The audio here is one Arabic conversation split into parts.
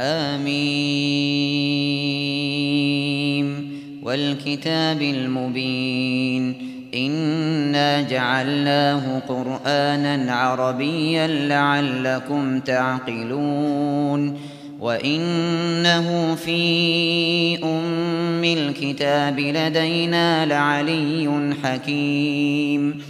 آمين. والكتاب المبين. إنا جعلناه قرآنا عربيا لعلكم تعقلون. وإنه في أم الكتاب لدينا لعلي حكيم.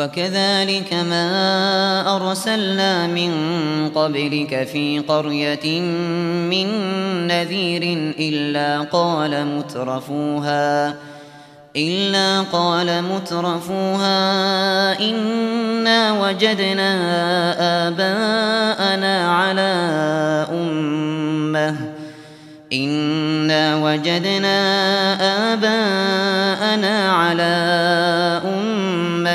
وكذلك ما أرسلنا من قبلك في قرية من نذير إلا قال مترفوها إلا قال مترفوها إنا وجدنا آباءنا على أمة إنا وجدنا آباءنا على أمة.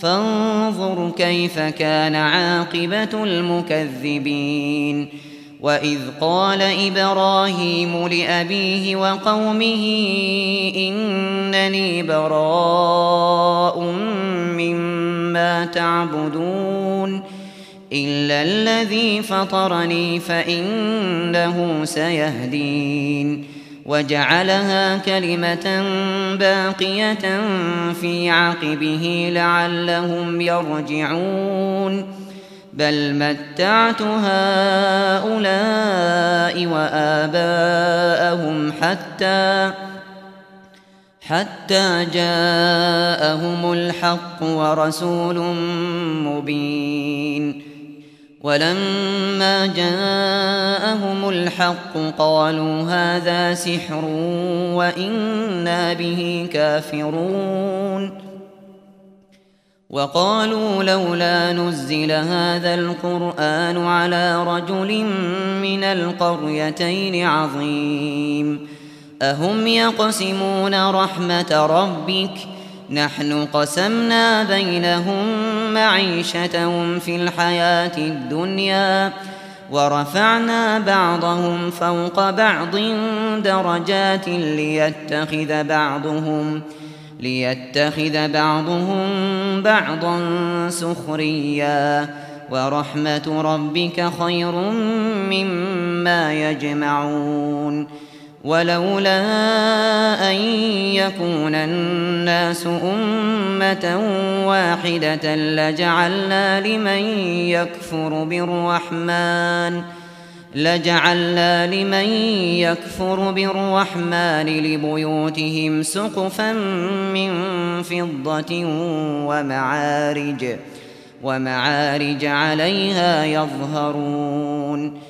فانظر كيف كان عاقبة المكذبين. وإذ قال إبراهيم لأبيه وقومه إنني براء مما تعبدون إلا الذي فطرني فإنه سيهدين. وجعلها كلمة باقية في عقبه لعلهم يرجعون. بل متعت هؤلاء وآباءهم حتى حتى جاءهم الحق ورسول مبين. ولما جاءهم الحق قالوا هذا سحر وإنا به كافرون. وقالوا لولا نزل هذا القرآن على رجل من القريتين عظيم. أهم يقسمون رحمة ربك ؟ نحن قسمنا بينهم معيشتهم في الحياة الدنيا. ورفعنا بعضهم فوق بعض درجات ليتخذ بعضهم ليتخذ بعضهم بعضا سخريا. ورحمة ربك خير مما يجمعون. ولولا أن يكون الناس أمة واحدة لجعلنا لمن يكفر بالرحمن لجعلنا لمن يكفر بالرحمن لبيوتهم سقفا من فضة ومعارج ومعارج عليها يظهرون.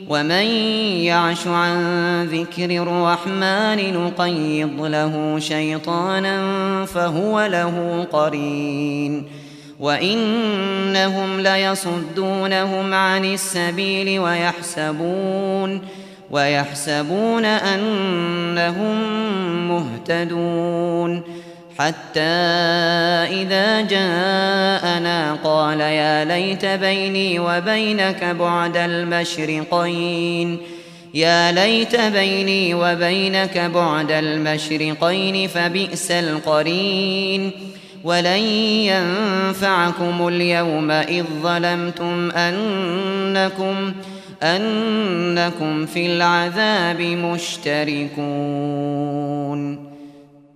ومن يعش عن ذكر الرحمن نقيض له شيطانا فهو له قرين وإنهم ليصدونهم عن السبيل ويحسبون ويحسبون أنهم مهتدون حتى إذا جاءنا قال يا ليت بيني وبينك بعد المشرقين. يا ليت بيني وبينك بعد المشرقين فبئس القرين. ولن ينفعكم اليوم إذ ظلمتم أنكم أنكم في العذاب مشتركون.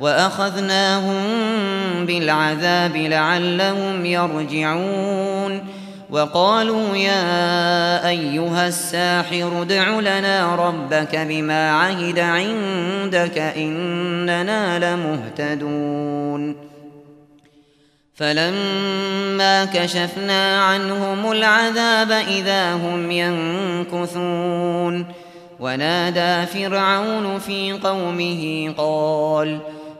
وأخذناهم بالعذاب لعلهم يرجعون وقالوا يا أيها الساحر ادع لنا ربك بما عهد عندك إننا لمهتدون فلما كشفنا عنهم العذاب إذا هم ينكثون ونادى فرعون في قومه قال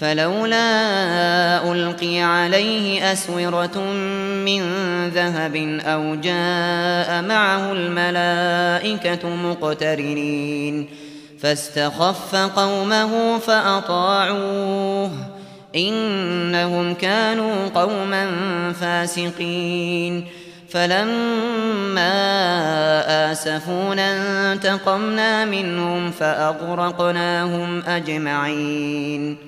فلولا ألقي عليه أسورة من ذهب أو جاء معه الملائكة مقترنين فاستخف قومه فأطاعوه إنهم كانوا قوما فاسقين فلما آسفونا انتقمنا منهم فأغرقناهم أجمعين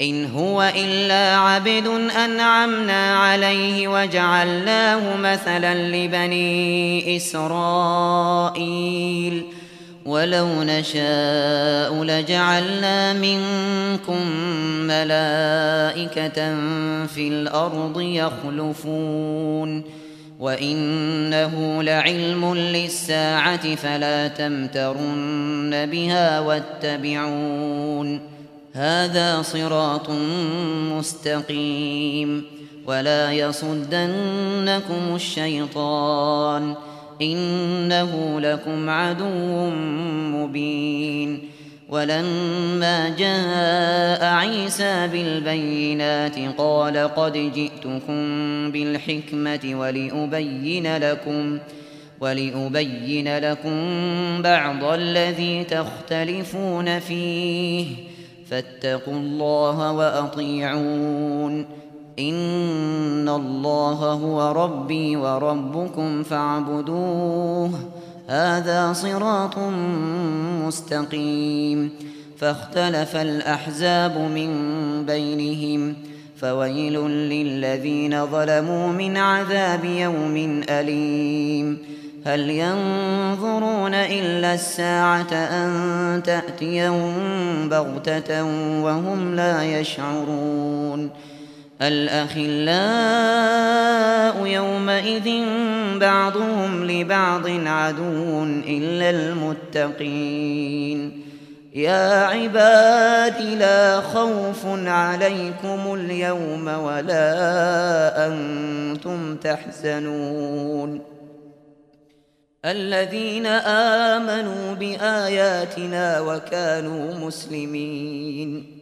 إن هو إلا عبد أنعمنا عليه وجعلناه مثلا لبني إسرائيل ولو نشاء لجعلنا منكم ملائكة في الأرض يخلفون وإنه لعلم للساعة فلا تمترن بها واتبعون هذا صراط مستقيم ولا يصدنكم الشيطان إنه لكم عدو مبين ولما جاء عيسى بالبينات قال قد جئتكم بالحكمة ولأبين لكم ولأبين لكم بعض الذي تختلفون فيه فاتقوا الله وأطيعون. إن الله هو ربي وربكم فاعبدوه. هذا صراط مستقيم. فاختلف الأحزاب من بينهم. فويل للذين ظلموا من عذاب يوم أليم. هل ينظرون إلا الساعة أن تأتيهم بغتة وهم لا يشعرون الأخلاء يومئذ بعضهم لبعض عدو إلا المتقين يا عباد لا خوف عليكم اليوم ولا أنتم تحزنون الذين آمنوا بآياتنا وكانوا مسلمين.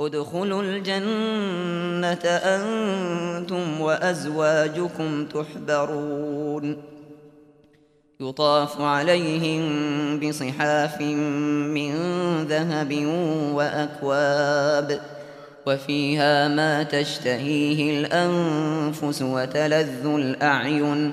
ادخلوا الجنة أنتم وأزواجكم تحبرون. يطاف عليهم بصحاف من ذهب وأكواب وفيها ما تشتهيه الأنفس وتلذ الأعين.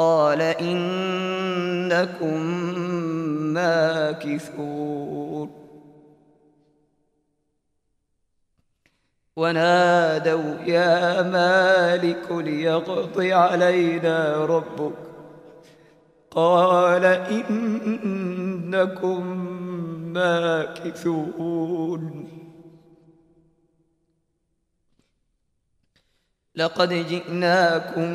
قال إنكم ماكثون. ونادوا يا مالك ليقض علينا ربك. قال إنكم ماكثون. لقد جئناكم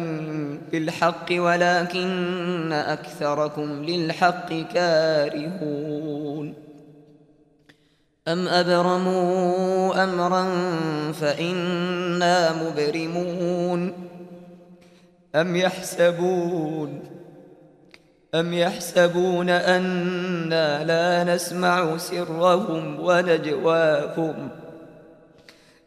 بالحق ولكن أكثركم للحق كارهون. أم أبرموا أمرا فإنا مبرمون. أم يحسبون أم يحسبون أنا لا نسمع سرهم ونجواهم ۖ.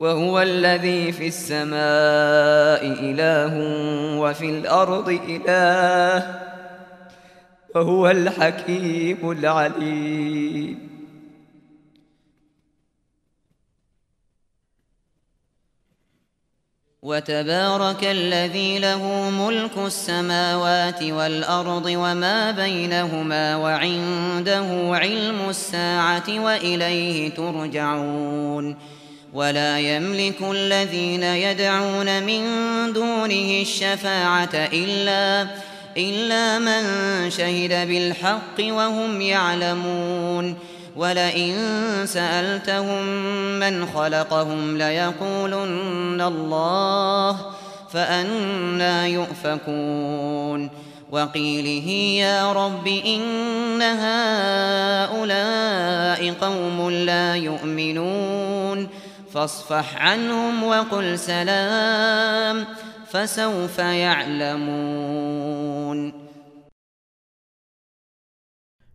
وهو الذي في السماء إله وفي الأرض إله وهو الحكيم العليم. وتبارك الذي له ملك السماوات والأرض وما بينهما وعنده علم الساعة وإليه ترجعون. ولا يملك الذين يدعون من دونه الشفاعة إلا إلا من شهد بالحق وهم يعلمون. ولئن سألتهم من خلقهم ليقولن الله فأنا يؤفكون. وقيله يا رب إن هؤلاء قوم لا يؤمنون. فاصفح عنهم وقل سلام فسوف يعلمون.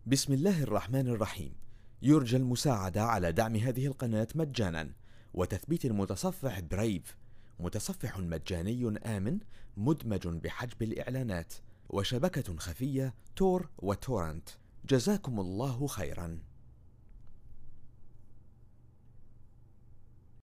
بسم الله الرحمن الرحيم. يرجى المساعدة على دعم هذه القناة مجانا وتثبيت المتصفح برايف متصفح مجاني آمن مدمج بحجب الإعلانات وشبكة خفية تور وتورنت. جزاكم الله خيرا.